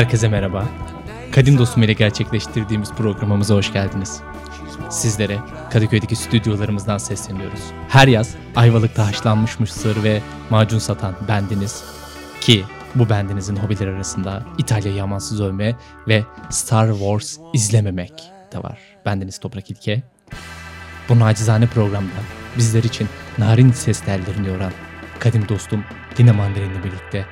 Herkese merhaba. Kadim Dostum ile gerçekleştirdiğimiz programımıza hoş geldiniz. Sizlere Kadıköy'deki stüdyolarımızdan sesleniyoruz. Her yaz Ayvalık'ta haşlanmış mısır ve macun satan bendiniz ki bu bendinizin hobiler arasında İtalya yamansız övme ve Star Wars izlememek de var. Bendeniz Toprak İlke. Bu nacizane programda bizler için narin ses tellerini yoran kadim dostum Dine Mandarin'le birlikte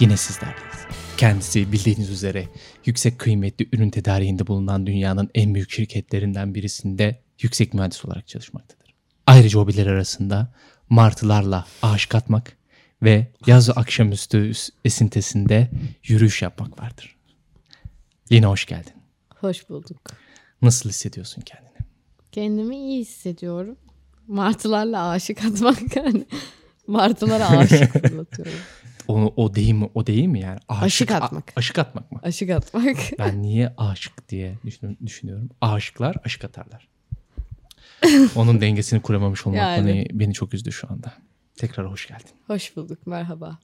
yine sizlerleyiz. Kendisi bildiğiniz üzere yüksek kıymetli ürün tedariğinde bulunan dünyanın en büyük şirketlerinden birisinde yüksek mühendis olarak çalışmaktadır. Ayrıca hobiler arasında martılarla ağaç katmak ve yaz akşamüstü esintesinde yürüyüş yapmak vardır. Yine hoş geldin. Hoş bulduk. Nasıl hissediyorsun kendini? Kendimi iyi hissediyorum. Martılarla aşık atmak yani. Martılara aşık fırlatıyorum. O, o değil mi? O değil mi yani? Aşık atmak. A, aşık atmak mı? Aşık atmak. Ben niye aşık diye düşün- düşünüyorum. Aşıklar aşık atarlar. Onun dengesini kuramamış olmak Yani. beni, beni çok üzdü şu anda. Tekrar hoş geldin. Hoş bulduk. Merhaba.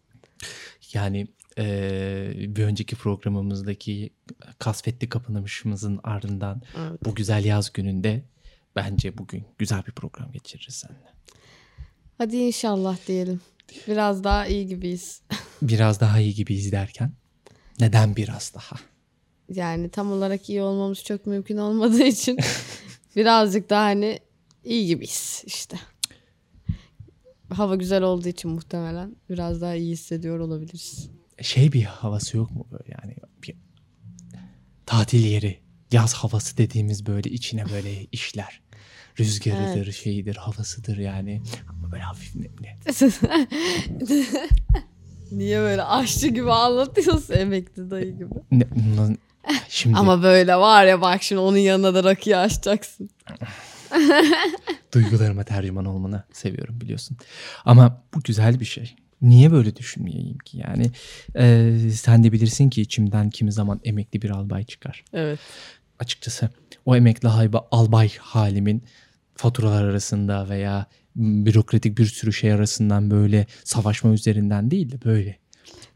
Yani eee, bir önceki programımızdaki kasvetli kapanışımızın ardından Evet. bu güzel yaz gününde bence bugün güzel bir program geçiririz seninle. Hadi inşallah diyelim. Biraz daha iyi gibiyiz. Biraz daha iyi gibi izlerken neden biraz daha? Yani tam olarak iyi olmamız çok mümkün olmadığı için birazcık daha hani iyi gibiyiz işte. Hava güzel olduğu için muhtemelen biraz daha iyi hissediyor olabiliriz. şey bir havası yok mu böyle yani bir tatil yeri yaz havası dediğimiz böyle içine böyle işler rüzgarıdır şeyidir havasıdır yani ama böyle hafif nemli. Niye böyle aşçı gibi anlatıyorsun emekli dayı gibi? Ne- şimdi Ama böyle var ya bak şimdi onun yanına da rakıyı açacaksın. duygularıma tercüman olmanı seviyorum biliyorsun ama bu güzel bir şey. Niye böyle düşünmeyeyim ki yani e, sen de bilirsin ki içimden kimi zaman emekli bir albay çıkar. Evet. açıkçası o emekli hayba, albay halimin faturalar arasında veya bürokratik bir sürü şey arasından böyle savaşma üzerinden değil de böyle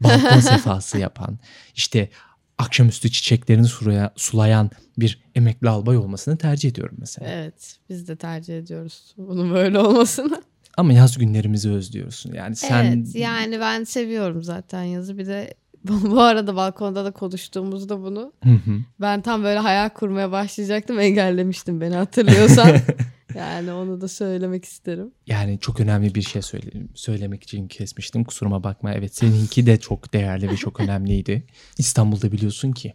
balkon sefası yapan işte akşamüstü çiçeklerini suraya, sulayan bir emekli albay olmasını tercih ediyorum mesela. Evet. Biz de tercih ediyoruz bunun böyle olmasını. Ama yaz günlerimizi özlüyorsun. Yani sen Evet yani ben seviyorum zaten yazı. Bir de bu arada balkonda da konuştuğumuzda bunu Hı hı. ben tam böyle hayal kurmaya başlayacaktım engellemiştim beni hatırlıyorsan. yani onu da söylemek isterim. Yani çok önemli bir şey söyle, söylemek için kesmiştim. Kusuruma bakma. Evet seninki de çok değerli ve çok önemliydi. İstanbul'da biliyorsun ki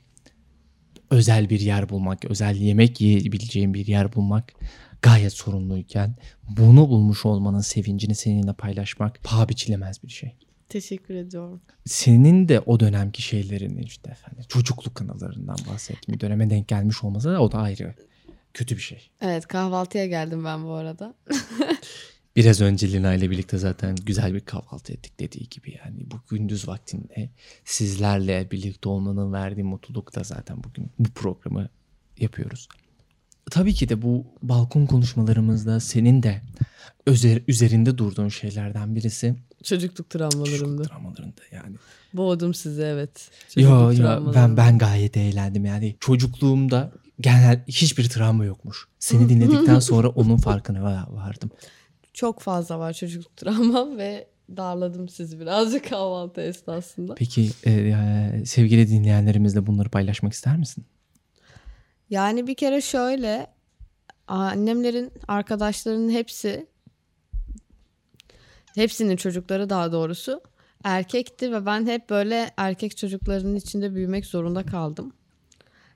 özel bir yer bulmak, özel yemek yiyebileceğin bir yer bulmak gayet sorunluyken bunu bulmuş olmanın sevincini seninle paylaşmak paha biçilemez bir şey. Teşekkür ediyorum. Senin de o dönemki şeylerini işte efendim çocukluk anılarından bahsettiğim döneme denk gelmiş olması da o da ayrı kötü bir şey. Evet kahvaltıya geldim ben bu arada. Biraz önce Lina ile birlikte zaten güzel bir kahvaltı ettik dediği gibi yani bu gündüz vaktinde sizlerle birlikte olmanın verdiği mutluluk da zaten bugün bu programı yapıyoruz. Tabii ki de bu balkon konuşmalarımızda senin de üzerinde durduğun şeylerden birisi Çocukluk travmalarımda. çocukluk dramalarında yani. Boğdum sizi evet. Yo yo ben ben gayet eğlendim yani çocukluğumda genel hiçbir travma yokmuş. Seni dinledikten sonra onun farkına va- vardım. Çok fazla var çocukluk travmam ve darladım sizi birazcık kahvaltı esnasında. Peki e, e, sevgili dinleyenlerimizle bunları paylaşmak ister misin? Yani bir kere şöyle annemlerin arkadaşlarının hepsi hepsinin çocukları daha doğrusu erkekti ve ben hep böyle erkek çocuklarının içinde büyümek zorunda kaldım.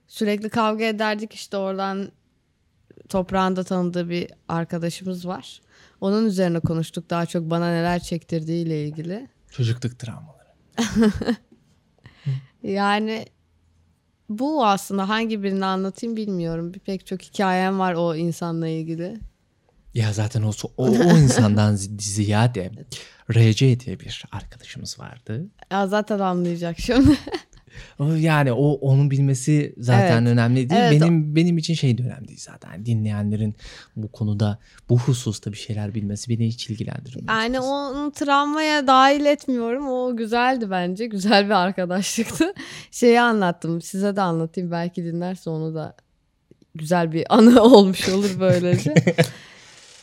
Sürekli kavga ederdik işte oradan toprağında tanıdığı bir arkadaşımız var. Onun üzerine konuştuk daha çok bana neler çektirdiği ile ilgili. Çocukluk travmaları. Yani bu aslında hangi birini anlatayım bilmiyorum. Bir pek çok hikayem var o insanla ilgili. Ya zaten o, o, o insandan zi- ziyade RC diye bir arkadaşımız vardı. Ya zaten anlayacak şimdi. Yani o onun bilmesi zaten Evet. önemli değil. Evet, benim benim için şey de önemli değil zaten. Dinleyenlerin bu konuda bu hususta bir şeyler bilmesi beni hiç ilgilendirmiyor. Yani açıkçası. onu travmaya dahil etmiyorum. O güzeldi bence. Güzel bir arkadaşlıktı. Şeyi anlattım. Size de anlatayım. Belki dinlerse onu da güzel bir anı olmuş olur böylece.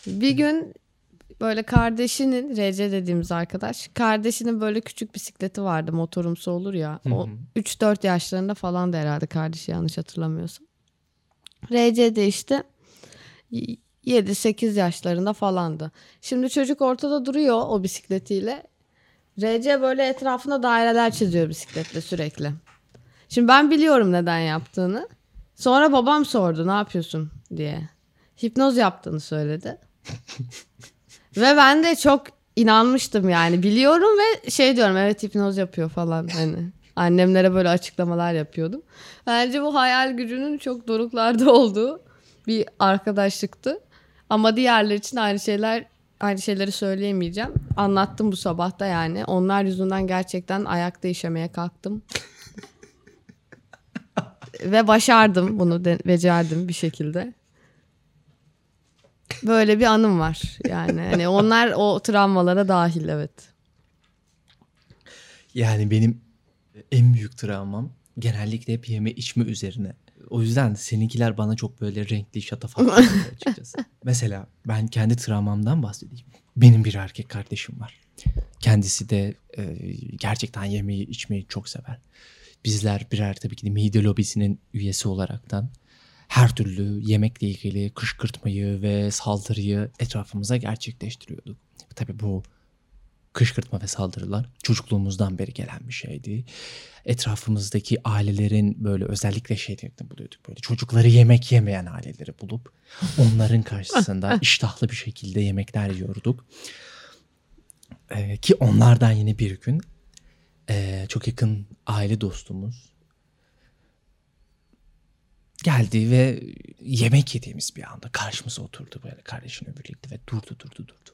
Bir gün böyle kardeşinin RC dediğimiz arkadaş kardeşinin böyle küçük bisikleti vardı motorumsu olur ya o Hı hı. 3-4 yaşlarında falan da herhalde kardeşi yanlış hatırlamıyorsam. RC de işte 7-8 yaşlarında falandı. Şimdi çocuk ortada duruyor o bisikletiyle. RC böyle etrafında daireler çiziyor bisikletle sürekli. Şimdi ben biliyorum neden yaptığını. Sonra babam sordu ne yapıyorsun diye. Hipnoz yaptığını söyledi. ve ben de çok inanmıştım yani. Biliyorum ve şey diyorum evet hipnoz yapıyor falan hani. Annemlere böyle açıklamalar yapıyordum. Bence bu hayal gücünün çok doruklarda olduğu bir arkadaşlıktı. Ama diğerler için aynı şeyler aynı şeyleri söyleyemeyeceğim. Anlattım bu sabah da yani. Onlar yüzünden gerçekten ayakta işemeye kalktım. Ve başardım bunu de, becerdim bir şekilde. Böyle bir anım var yani. Hani onlar o travmalara dahil evet. Yani benim en büyük travmam genellikle hep yeme içme üzerine. O yüzden seninkiler bana çok böyle renkli şatafatlı açıkçası. Mesela ben kendi travmamdan bahsedeyim. Benim bir erkek kardeşim var. Kendisi de e, gerçekten yemeği içmeyi çok sever. Bizler birer tabii ki de mide lobisinin üyesi olaraktan her türlü yemekle ilgili kışkırtmayı ve saldırıyı etrafımıza gerçekleştiriyorduk. Tabii bu kışkırtma ve saldırılar çocukluğumuzdan beri gelen bir şeydi. Etrafımızdaki ailelerin böyle özellikle şeylerini buluyorduk. Böyle çocukları yemek yemeyen aileleri bulup onların karşısında iştahlı bir şekilde yemekler yiyorduk. Ee, ki onlardan yine bir gün ee, çok yakın aile dostumuz geldi ve yemek yediğimiz bir anda karşımıza oturdu böyle kardeşimle birlikte ve durdu durdu durdu.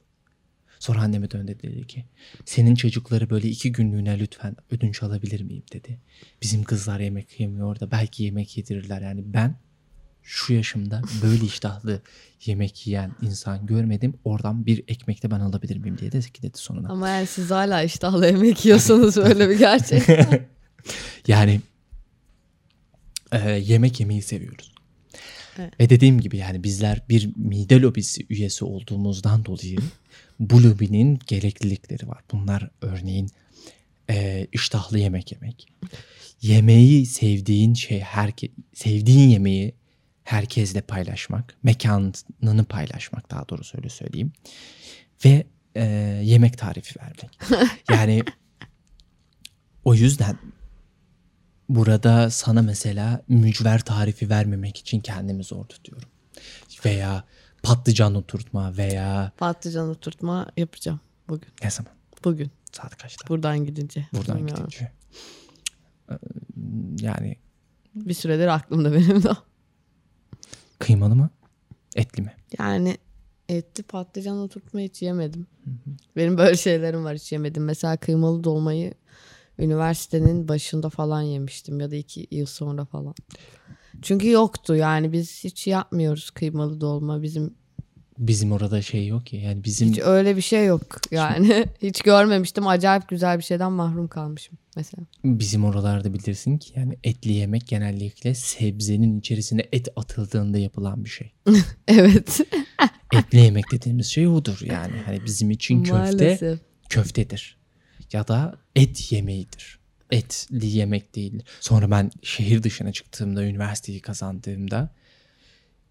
Sonra anneme döndü dedi ki senin çocukları böyle iki günlüğüne lütfen ödünç alabilir miyim dedi. Bizim kızlar yemek yemiyor da belki yemek yedirirler yani ben şu yaşımda böyle iştahlı yemek yiyen insan görmedim. Oradan bir ekmek de ben alabilir miyim diye de dedi sonuna. Ama yani siz hala iştahla yemek yiyorsanız öyle bir gerçek. Yani e, yemek yemeyi seviyoruz. Evet. Ve dediğim gibi yani bizler bir mide lobisi üyesi olduğumuzdan dolayı bu lobinin gereklilikleri var. Bunlar örneğin e, iştahlı yemek yemek. Yemeği sevdiğin şey herke sevdiğin yemeği herkesle paylaşmak, mekanını paylaşmak daha doğrusu öyle söyleyeyim. Ve e, yemek tarifi vermek. Yani o yüzden burada sana mesela mücver tarifi vermemek için kendimi zor tutuyorum. Veya patlıcan oturtma veya Patlıcan oturtma yapacağım bugün. ne zaman? Bugün. Saat kaçta? Buradan gidince. Buradan Bilmiyorum. gidince. Ee, Yani Bir süredir aklımda benim de. kıymalı mı? Etli mi? Yani etli patlıcan oturtma hiç yemedim. Benim böyle şeylerim var hiç yemedim. Mesela kıymalı dolmayı üniversitenin başında falan yemiştim ya da iki yıl sonra falan. Çünkü yoktu yani biz hiç yapmıyoruz kıymalı dolma. Bizim Bizim orada şey yok ya. Yani bizim hiç öyle bir şey yok yani. hiç görmemiştim. Acayip güzel bir şeyden mahrum kalmışım mesela. bizim oralarda bilirsin ki yani etli yemek genellikle sebzenin içerisine et atıldığında yapılan bir şey. Evet. Etli yemek dediğimiz şey odur yani. Hani bizim için köfte Maalesef. köftedir. Ya da et yemeğidir. Etli yemek değil. Sonra ben şehir dışına çıktığımda, üniversiteyi kazandığımda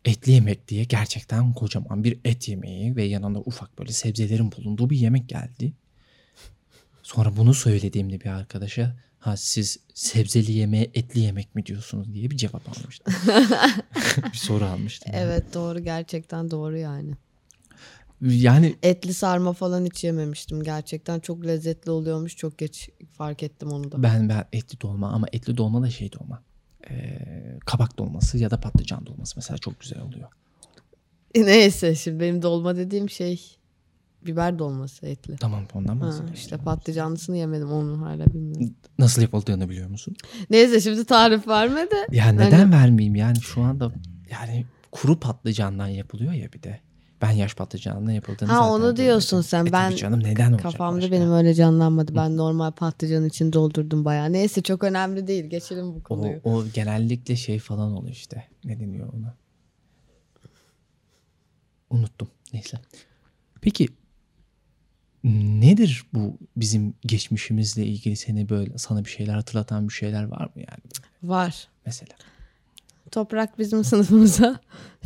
etli yemek diye gerçekten kocaman bir et yemeği ve yanında ufak böyle sebzelerin bulunduğu bir yemek geldi. Sonra bunu söylediğimde bir arkadaşa ha siz sebzeli yemeğe etli yemek mi diyorsunuz diye bir cevap almıştım. bir soru almıştım. Evet doğru gerçekten doğru yani. Yani Etli sarma falan hiç yememiştim. Gerçekten çok lezzetli oluyormuş. Çok geç fark ettim onu da. Ben ben etli dolma ama etli dolma da şey dolma. Ee, kabak dolması ya da patlıcan dolması mesela çok güzel oluyor. Neyse şimdi benim dolma dediğim şey biber dolması etli. Tamam ondan bahsediyorum. işte patlıcanlısını yemedim onu hala bilmiyorum. Nasıl yapıldığını biliyor musun? Neyse şimdi tarif verme de. Ya neden vermeyeyim yani şu anda yani kuru patlıcandan yapılıyor ya bir de. Ben yaş patlıcandan yapıldığını Ha, zaten onu diyorsun sen. E, Ben- canım neden olacak Kafamda başka? benim öyle canlanmadı. Ben normal patlıcanın için doldurdum bayağı. Neyse çok önemli değil. Geçelim bu O, konuyu. o genellikle şey falan oluyor işte. Ne deniyor ona? Unuttum. Neyse. Peki nedir bu bizim geçmişimizle ilgili seni böyle sana bir şeyler hatırlatan bir şeyler var mı yani Var. mesela? Toprak bizim sınıfımıza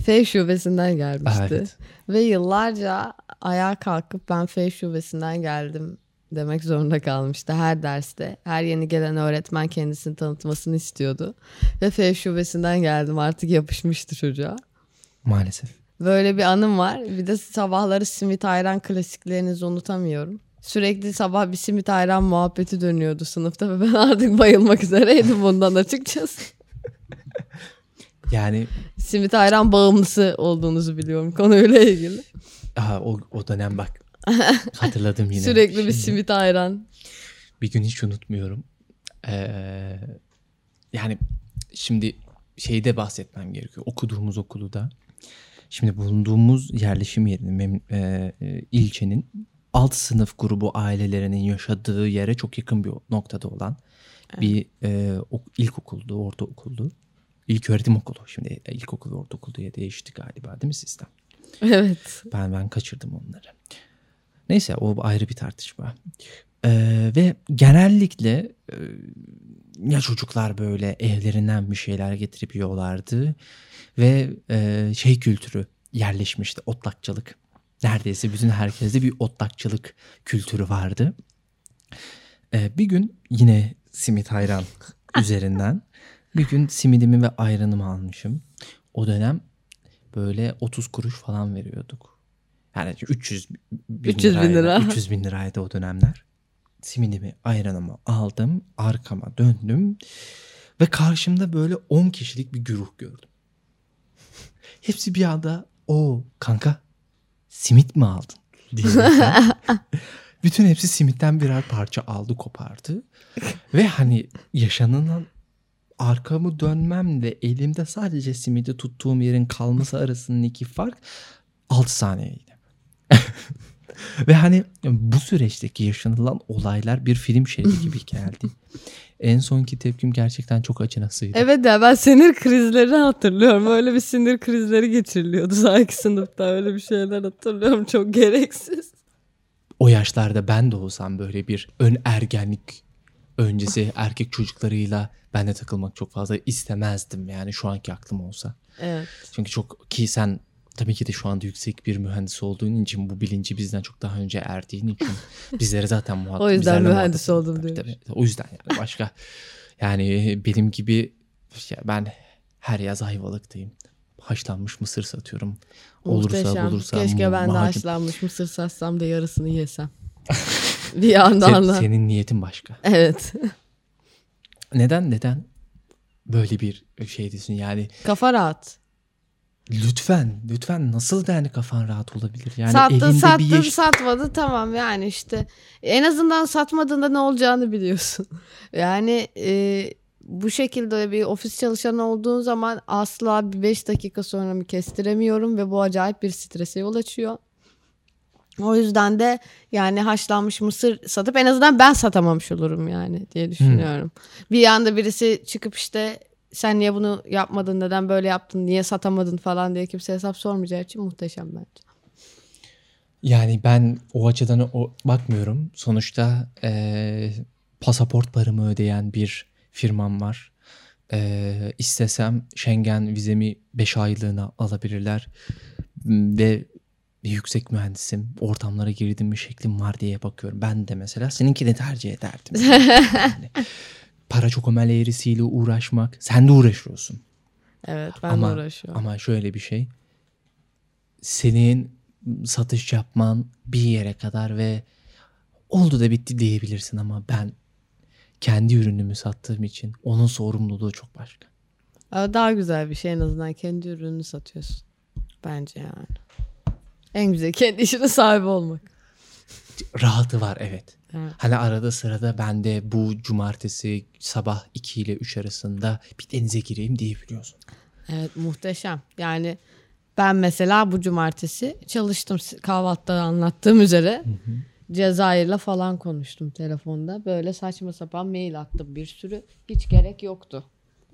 F şubesinden gelmişti. Evet. Ve yıllarca ayağa kalkıp ben F şubesinden geldim demek zorunda kalmıştı her derste. Her yeni gelen öğretmen kendisini tanıtmasını istiyordu. Ve F şubesinden geldim artık yapışmıştı çocuğa. Maalesef. Böyle bir anım var. Bir de sabahları simit ayran klasiklerinizi unutamıyorum. Sürekli sabah bir simit ayran muhabbeti dönüyordu sınıfta ve ben artık bayılmak üzereydim bundan açıkçası. Yani Simit ayran bağımlısı olduğunuzu biliyorum konuyla ilgili. aha, o, o dönem bak hatırladım yine. Sürekli bir Şimdi. simit ayran. bir gün hiç unutmuyorum. Ee, yani şimdi şeyde bahsetmem gerekiyor. Okuduğumuz okulu da. Şimdi bulunduğumuz yerleşim yerinin mem- e, e, ilçenin alt sınıf grubu ailelerinin yaşadığı yere çok yakın bir noktada olan bir e, ok- ilkokuldu, ortaokuldu. İlk öğretim okulu. Şimdi ilkokul, ortaokul diye değişti galiba değil mi sistem? Evet. Ben ben kaçırdım onları. Neyse o ayrı bir tartışma. Ee, ve genellikle e, ya çocuklar böyle evlerinden bir şeyler getirip yiyorlardı ve e, şey kültürü yerleşmişti otlakçılık. Neredeyse bütün herkeste bir otlakçılık kültürü vardı. Ee, bir gün yine simit hayran üzerinden bir gün simidimi ve ayranımı almışım. O dönem böyle 30 kuruş falan veriyorduk. Yani 300 bin, 300 bin lira. 300 bin liraydı o dönemler. Simidimi, ayranımı aldım. Arkama döndüm. Ve karşımda böyle 10 kişilik bir güruh gördüm. Hepsi bir anda o kanka simit mi aldın? Diyerekten. Bütün hepsi simitten birer parça aldı kopardı. Ve hani yaşanılan arkamı dönmemle elimde sadece simidi tuttuğum yerin kalması arasındaki fark 6 saniyeydi. Ve hani bu süreçteki yaşanılan olaylar bir film şeridi gibi geldi. en sonki tepkim gerçekten çok acınasıydı. Evet ya ben sinir krizleri hatırlıyorum. Öyle bir sinir krizleri geçiriliyordu sanki sınıfta. Öyle bir şeyler hatırlıyorum. Çok gereksiz. O yaşlarda ben de olsam böyle bir ön ergenlik öncesi erkek çocuklarıyla ben de takılmak çok fazla istemezdim yani şu anki aklım olsa. Evet. Çünkü çok ki sen tabii ki de şu anda yüksek bir mühendis olduğun için bu bilinci bizden çok daha önce erdiğin için bizlere zaten muhatap. O yüzden mühendis muhatap- oldum diyormuş. tabii. O yüzden yani başka yani benim gibi ya ben her yaz Ayvalık'tayım. Haşlanmış mısır satıyorum. Olursa Muhteşem. bulursa Keşke ben de haşlanmış mısır satsam da yarısını yesem. bir yandan Sen- senin niyetin başka. Evet. Neden neden böyle bir şey diyorsun yani Kafa rahat. lütfen lütfen nasıl yani kafan rahat olabilir yani sattı elinde sattı bir satmadı tamam yani işte en azından satmadığında ne olacağını biliyorsun. Yani e, bu şekilde bir ofis çalışanı olduğun zaman asla bir 5 dakika sonra mı kestiremiyorum ve bu acayip bir strese yol açıyor. O yüzden de yani haşlanmış mısır satıp en azından ben satamamış olurum yani diye düşünüyorum. Bir anda birisi çıkıp işte sen niye bunu yapmadın neden böyle yaptın niye satamadın falan diye kimse hesap sormayacağı için muhteşem bence. Yani ben o açıdan o bakmıyorum. Sonuçta eee, pasaport paramı ödeyen bir firmam var. Eee istesem Schengen vizemi 5 aylığına alabilirler. Ve yüksek mühendisim. Ortamlara girdim mi şeklim var diye bakıyorum. Ben de mesela seninkini tercih ederdim. Yani para çok ömel eğrisiyle uğraşmak. Sen de uğraşıyorsun. Evet ben ama, de uğraşıyorum. Ama şöyle bir şey. Senin satış yapman bir yere kadar ve oldu da bitti diyebilirsin ama ben kendi ürünümü sattığım için onun sorumluluğu çok başka. Daha güzel bir şey en azından kendi ürününü satıyorsun. Bence yani. En güzel kendi işinin sahibi olmak. Rahatı var evet. Evet. Hani arada sırada ben de bu cumartesi sabah 2 ile 3 arasında bir denize gireyim diyebiliyorsun. Evet muhteşem. Yani ben mesela bu cumartesi çalıştım kahvaltıda anlattığım üzere. Cezayir'le falan konuştum telefonda. Böyle saçma sapan mail attım bir sürü. Hiç gerek yoktu.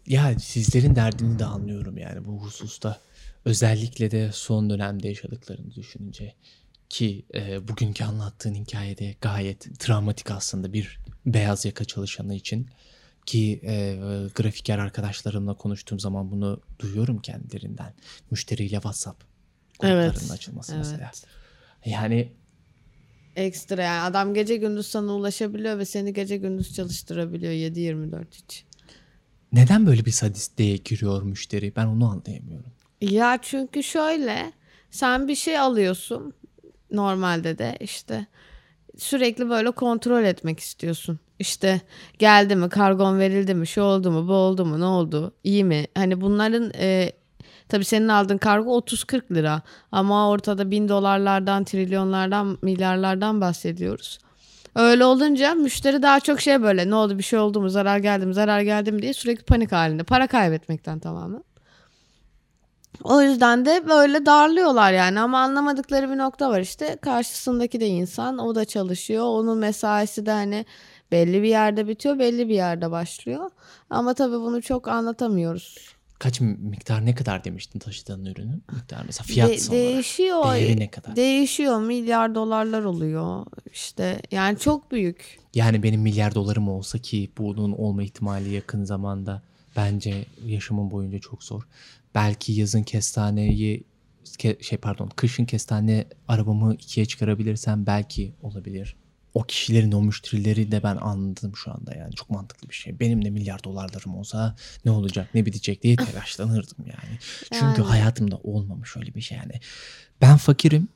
Ya sizlerin derdini de anlıyorum yani bu hususta. Özellikle de son dönemde yaşadıklarını düşününce ki e, bugünkü anlattığın hikayede gayet travmatik aslında bir beyaz yaka çalışanı için ki e, grafiker arkadaşlarımla konuştuğum zaman bunu duyuyorum kendilerinden. Müşteriyle WhatsApp gruplarının Evet, açılması evet. mesela. Yani Ekstra yani adam gece gündüz sana ulaşabiliyor ve seni gece gündüz çalıştırabiliyor 7-24 hiç. Neden böyle bir sadistliğe giriyor müşteri? Ben onu anlayamıyorum. Ya çünkü şöyle sen bir şey alıyorsun normalde de işte sürekli böyle kontrol etmek istiyorsun. İşte geldi mi kargon verildi mi şu oldu mu bu oldu mu ne oldu iyi mi? Hani bunların e, tabii senin aldığın kargo 30-40 lira ama ortada bin dolarlardan trilyonlardan milyarlardan bahsediyoruz. Öyle olunca müşteri daha çok şey böyle ne oldu bir şey oldu mu? Zarar geldi mi? Zarar geldi mi? diye sürekli panik halinde. Para kaybetmekten tamamen. O yüzden de böyle darlıyorlar yani. Ama anlamadıkları bir nokta var işte. Karşısındaki de insan o da çalışıyor. Onun mesaisi de hani belli bir yerde bitiyor belli bir yerde başlıyor. Ama tabii bunu çok anlatamıyoruz. Kaç miktar ne kadar demiştin taşıdığın ürünün? Miktar mesela fiyat De- olarak. değişiyor Değeri ne kadar? değişiyor milyar dolarlar oluyor işte yani çok büyük Yani benim milyar dolarım olsa ki bunun olma ihtimali yakın zamanda bence yaşamım boyunca çok zor. Belki yazın kestaneyi ke- şey pardon kışın kestane arabamı ikiye çıkarabilirsem belki olabilir. O kişilerin o müşterileri de ben anladım şu anda yani çok mantıklı bir şey. Benim de milyar dolarlarım olsa ne olacak ne bitecek diye telaşlanırdım yani. Çünkü Yani. hayatımda olmamış öyle bir şey yani. Ben fakirim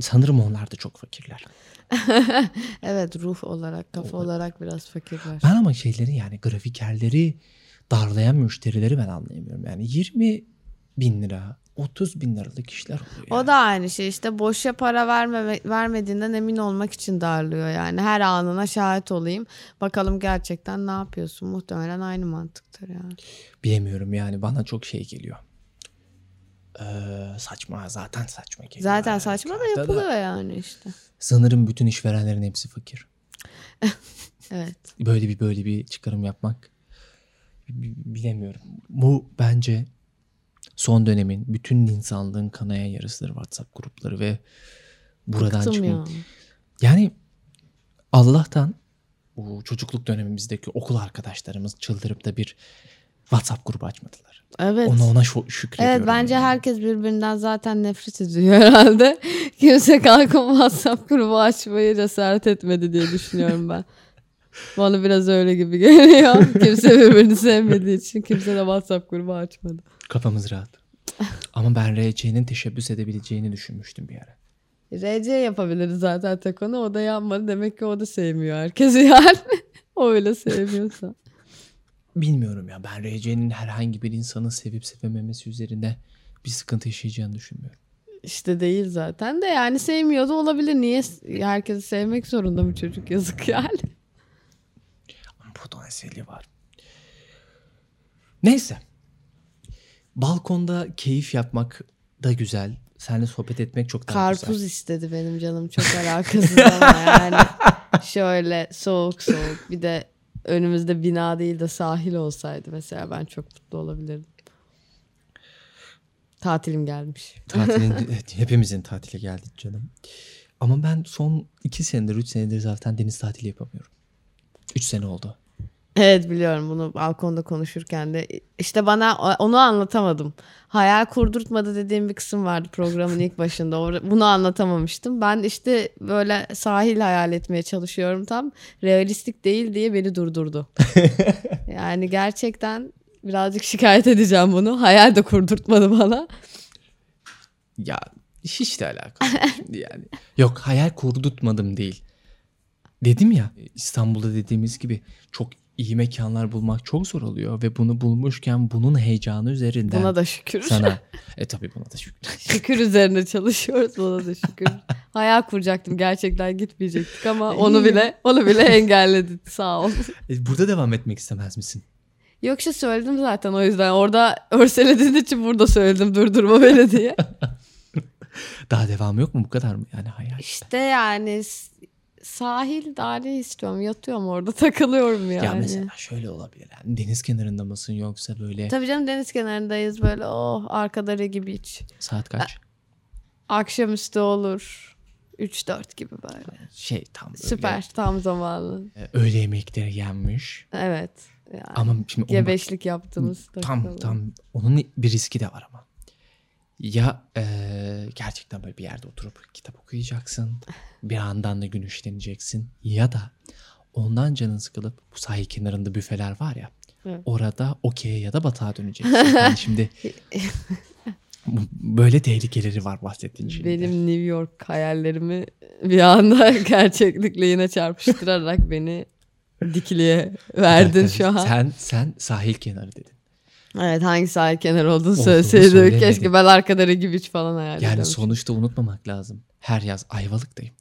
sanırım onlar da çok fakirler. evet ruh olarak kafa olarak biraz fakirler. Ben ama şeyleri yani grafikerleri darlayan müşterileri ben anlayamıyorum. Yani 20 bin lira, 30 bin liralık işler oluyor. O da aynı şey işte boşa para verme, vermediğinden emin olmak için darlıyor yani. Her anına şahit olayım. Bakalım gerçekten ne yapıyorsun? Muhtemelen aynı mantıktır yani. Bilemiyorum yani bana çok şey geliyor. Ee, saçma zaten saçma geliyor. Zaten yani. saçma da yapılıyor yani işte. Sanırım bütün işverenlerin hepsi fakir. Evet. Böyle bir böyle bir çıkarım yapmak bi- bilemiyorum. Bu bence son dönemin bütün insanlığın kanaya yarısıdır WhatsApp grupları ve buradan Bıktım çıkın. ya. Yani Allah'tan bu çocukluk dönemimizdeki okul arkadaşlarımız çıldırıp da bir WhatsApp grubu açmadılar. Evet. Ona ona şükrediyorum. Evet bence yani. herkes birbirinden zaten nefret ediyor herhalde. Kimse kalkıp WhatsApp grubu açmayı cesaret etmedi diye düşünüyorum ben. Bana biraz öyle gibi geliyor. Kimse birbirini sevmediği için kimse de WhatsApp grubu açmadı. Kafamız rahat. Ama ben RC'nin teşebbüs edebileceğini düşünmüştüm bir ara. RC yapabiliriz zaten tek onu. O da yapmadı. Demek ki o da sevmiyor herkesi yani. o öyle sevmiyorsa. Bilmiyorum ya ben RC'nin herhangi bir insanı sevip sevememesi üzerinde bir sıkıntı yaşayacağını düşünmüyorum. İşte değil zaten de yani sevmiyor da olabilir. Niye herkesi sevmek zorunda mı çocuk yazık yani. Ama potansiyeli var. Neyse. Balkonda keyif yapmak da güzel. Seninle sohbet etmek çok daha Karpuz güzel. istedi benim canım çok alakasız ama yani şöyle soğuk soğuk bir de önümüzde bina değil de sahil olsaydı mesela ben çok mutlu olabilirdim. Tatilim gelmiş. Tatilin, hepimizin tatile geldik canım. Ama ben son iki senedir, üç senedir zaten deniz tatili yapamıyorum. Üç sene oldu. Evet biliyorum bunu balkonda konuşurken de işte bana onu anlatamadım. Hayal kurdurtmadı dediğim bir kısım vardı programın ilk başında. Bunu anlatamamıştım. Ben işte böyle sahil hayal etmeye çalışıyorum tam. Realistik değil diye beni durdurdu. yani gerçekten birazcık şikayet edeceğim bunu. Hayal de kurdurtmadı bana. Ya hiç de şimdi yani. Yok hayal kurdurtmadım değil. Dedim ya İstanbul'da dediğimiz gibi çok iyi mekanlar bulmak çok zor oluyor ve bunu bulmuşken bunun heyecanı üzerinden Buna da şükür. sana e tabii buna da şükür. şükür üzerine çalışıyoruz. Buna da şükür. Hayal kuracaktım gerçekten gitmeyecektik ama onu bile onu bile engelledi sağ ol. E, burada devam etmek istemez misin? Yok işte söyledim zaten o yüzden. Orada örselediğin için burada söyledim durdurma beni diye. Daha devamı yok mu bu kadar mı yani hayal? İşte yani sahil daha ne istiyorum yatıyorum orada takılıyorum yani. Ya mesela şöyle olabilir. Yani deniz kenarında mısın yoksa böyle Tabii canım deniz kenarındayız böyle oh arkada Regi Beach. saat kaç? Akşamüstü olur. 3-4 gibi böyle. Şey tam Süper tam zamanı. e, öğle yemekleri yenmiş. Evet. Yani Ama şimdi gebeşlik yaptığımız tam tam onun bir riski de var ama. Ya e, gerçekten böyle bir yerde oturup kitap okuyacaksın. Bir yandan da güneşleneceksin. Ya da ondan canın sıkılıp bu sahil kenarında büfeler var ya. Evet. Orada okey'e ya da batağa döneceksin. Yani şimdi böyle tehlikeleri var bahsettiğin şeyde. Benim New York hayallerimi bir anda gerçeklikle yine çarpıştırarak beni dikiliğe verdin Evet, şu an. Sen sen sahil kenarı dedin. Evet hangi sahil kenarı olduğunu söylemedin. Keşke ben arkada Regi Beach falan hayal Yani edermişim. sonuçta unutmamak lazım. Her yaz Ayvalık'tayım.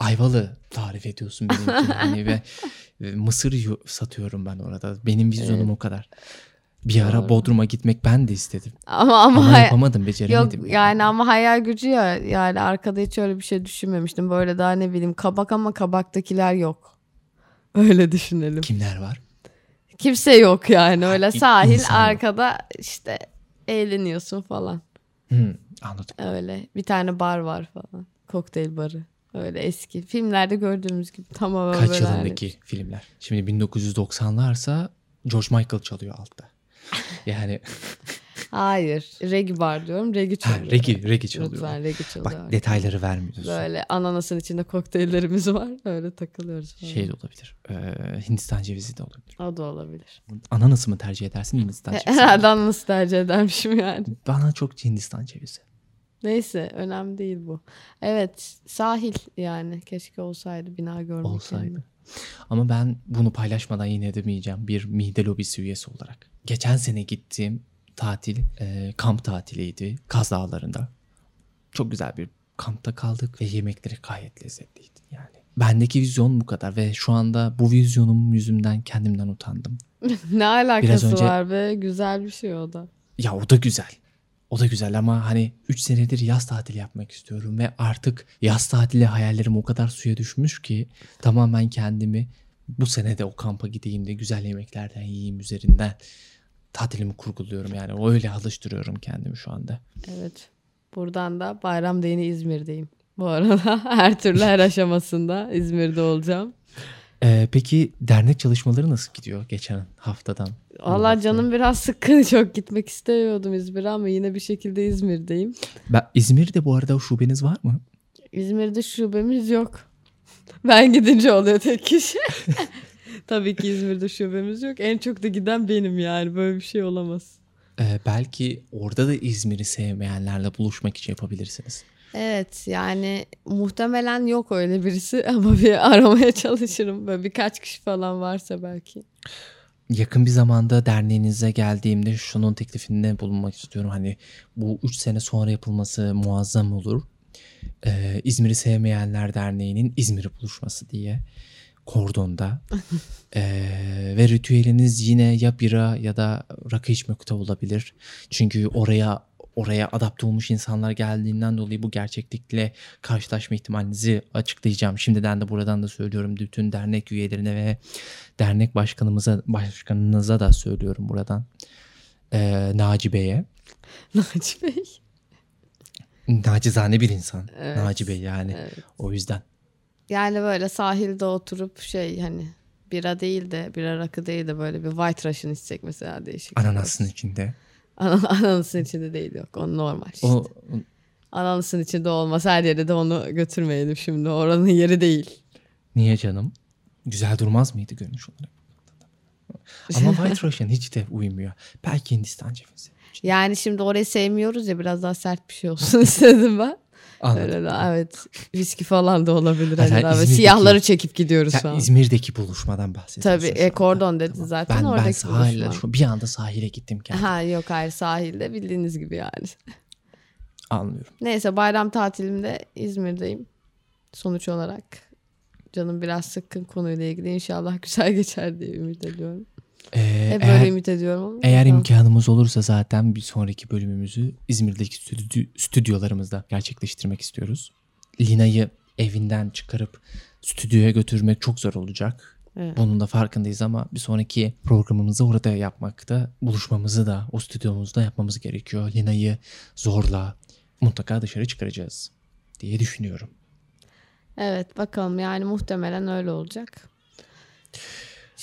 Ayvalı tarif ediyorsun benim için. Hani ve, mısır satıyorum ben orada. Benim vizyonum o kadar. Bir ara Doğru. Bodrum'a gitmek ben de istedim. Ama ama, Ama yapamadım, Yok beceremedim. yani ama hayal gücü ya yani arkada hiç öyle bir şey düşünmemiştim. Böyle daha ne bileyim kabak ama kabaktakiler yok. Öyle düşünelim. Kimler var? Kimse yok yani öyle sahil insan yok. arkada işte eğleniyorsun falan. Hmm, anladım. Öyle bir tane bar var falan. Kokteyl barı. Öyle eski. Filmlerde gördüğümüz gibi tamamen Kaç böyle hani- yılındaki filmler? Şimdi 1990'larsa George Michael çalıyor altta. Yani Hayır. Regi bar diyorum. Regi ha, çalıyor. regi, regi çalıyor. Lütfen regi çalıyor. Bak detayları vermiyorsun. Böyle ananasın içinde kokteyllerimiz var. Öyle takılıyoruz falan. Şey de olabilir. Ee, Hindistan cevizi de olabilir. O da olabilir. Ananası mı tercih edersin Hindistan cevizi? mi? Herhalde ananas tercih edermişim yani. Bana çok Hindistan cevizi. Neyse önemli değil bu. Evet sahil yani. Keşke olsaydı bina görmek. Olsaydı. yani. Ama ben bunu paylaşmadan yine edemeyeceğim bir mide lobisi üyesi olarak. Geçen sene gittiğim tatil e, kamp tatiliydi Kaz Dağları'nda. Çok güzel bir kampta kaldık ve yemekleri gayet lezzetliydi yani. Bendeki vizyon bu kadar ve şu anda bu vizyonum yüzümden kendimden utandım. ne alakası önce- var be? Güzel bir şey o da. Ya o da güzel. O da güzel ama hani 3 senedir yaz tatili yapmak istiyorum ve artık yaz tatili hayallerim o kadar suya düşmüş ki tamamen kendimi bu sene de o kampa gideyim de güzel yemeklerden yiyeyim üzerinden tatilimi kurguluyorum yani öyle alıştırıyorum kendimi şu anda. Evet. Buradan da bayramda yine İzmir'deyim. Bu arada her türlü her aşamasında İzmir'de olacağım. Ee, peki dernek çalışmaları nasıl gidiyor geçen haftadan? Allah canım biraz sıkkın çok gitmek istemiyordum İzmir'e ama yine bir şekilde İzmir'deyim. Ben, İzmir'de bu arada şubeniz var mı? İzmir'de şubemiz yok. Ben gidince oluyor tek kişi. Tabii ki İzmir'de şubemiz yok. En çok da giden benim yani. Böyle bir şey olamaz. Ee, belki orada da İzmir'i sevmeyenlerle buluşmak için yapabilirsiniz. Evet yani muhtemelen yok öyle birisi ama bir aramaya çalışırım. Böyle birkaç kişi falan varsa belki. Yakın bir zamanda derneğinize geldiğimde şunun teklifinde bulunmak istiyorum. Hani bu 3 sene sonra yapılması muazzam olur. Ee, İzmir'i Sevmeyenler Derneği'nin İzmir buluşması diye kordonda. Ee, ve ritüeliniz yine ya bira ya da rakı içmekte olabilir. Çünkü oraya oraya adapte olmuş insanlar geldiğinden dolayı bu gerçeklikle karşılaşma ihtimalinizi açıklayacağım. Şimdiden de buradan da söylüyorum bütün dernek üyelerine ve dernek başkanımıza başkanınıza da söylüyorum buradan. Ee, Naci Bey'e. Naci Bey. Nacizane bir insan. Evet. Naci Bey yani. Evet. O yüzden. Yani böyle sahilde oturup şey hani bira değil de bira rakı değil de böyle bir white russian içsek mesela değişik. Ananasın içinde. Ana- Ananasın içinde değil yok. O normal işte. O Ananasın içinde olmaz. Her yere de onu götürmeyelim şimdi. Oranın yeri değil. niye canım? Güzel durmaz mıydı görünüş olarak? Ama White Russian hiç de uymuyor. Belki Hindistan cevizi. Yani şimdi orayı sevmiyoruz ya biraz daha sert bir şey olsun istedim ben. Anladım. Evet. Viski falan da olabilir. Hani İzmir'deki- siyahları çekip gidiyoruz Sen falan. İzmir'deki buluşmadan bahsediyorsun. Tabii e, kordon dedi Tamam. zaten Ben, ben oradaki sahile, buluşma. şu- bir anda sahile gittim kendim. Ha yok hayır sahilde bildiğiniz gibi yani. Anlıyorum. Neyse bayram tatilimde İzmir'deyim. Sonuç olarak canım biraz sıkkın konuyla ilgili. İnşallah güzel geçer diye ümit ediyorum. Ee, Hep eğer, böyle ümit ediyorum ama. eğer bakalım. imkanımız olursa zaten bir sonraki bölümümüzü İzmir'deki stüdyo, stüdyolarımızda gerçekleştirmek istiyoruz. Lina'yı evinden çıkarıp stüdyoya götürmek çok zor olacak. Evet. Bunun da farkındayız ama bir sonraki programımızı orada yapmakta, buluşmamızı da o stüdyomuzda yapmamız gerekiyor. Lina'yı zorla mutlaka dışarı çıkaracağız diye düşünüyorum. Evet bakalım yani muhtemelen öyle olacak.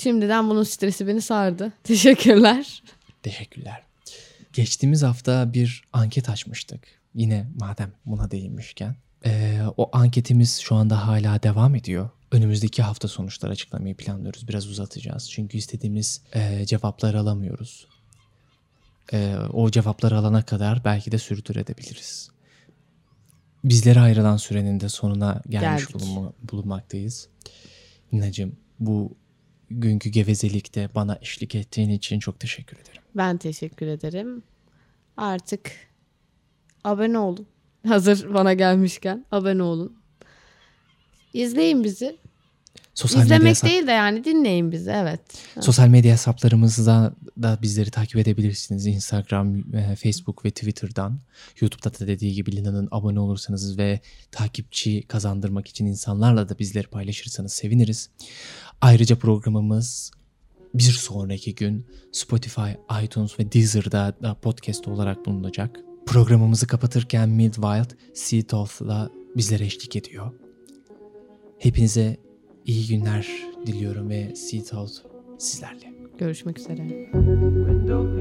Şimdiden bunun stresi beni sardı. Teşekkürler. Teşekkürler. Geçtiğimiz hafta bir anket açmıştık. Yine madem buna değinmişken. Ee, o anketimiz şu anda hala devam ediyor. Önümüzdeki hafta sonuçları açıklamayı planlıyoruz. Biraz uzatacağız. Çünkü istediğimiz e, cevapları alamıyoruz. E, o cevapları alana kadar belki de sürdürebiliriz. Bizlere ayrılan sürenin de sonuna gelmiş Geldik. bulunma- bulunmaktayız. Ninacığım bu günkü gevezelikte bana eşlik ettiğin için çok teşekkür ederim. Ben teşekkür ederim. Artık abone olun. Hazır bana gelmişken abone olun. İzleyin bizi. Sosyal medya, İzlemek hesap- değil de yani dinleyin bizi evet. sosyal medya hesaplarımızda da bizleri takip edebilirsiniz. Instagram, e, Facebook ve Twitter'dan. YouTube'da da dediği gibi Lina'nın abone olursanız ve takipçi kazandırmak için insanlarla da bizleri paylaşırsanız seviniriz. Ayrıca programımız bir sonraki gün Spotify, iTunes ve Deezer'da da podcast olarak bulunacak. Programımızı kapatırken Midwild Sea Thoth'la bizlere eşlik ediyor. Hepinize iyi günler diliyorum ve Sea Thoth sizlerle. Görüşmek üzere. Window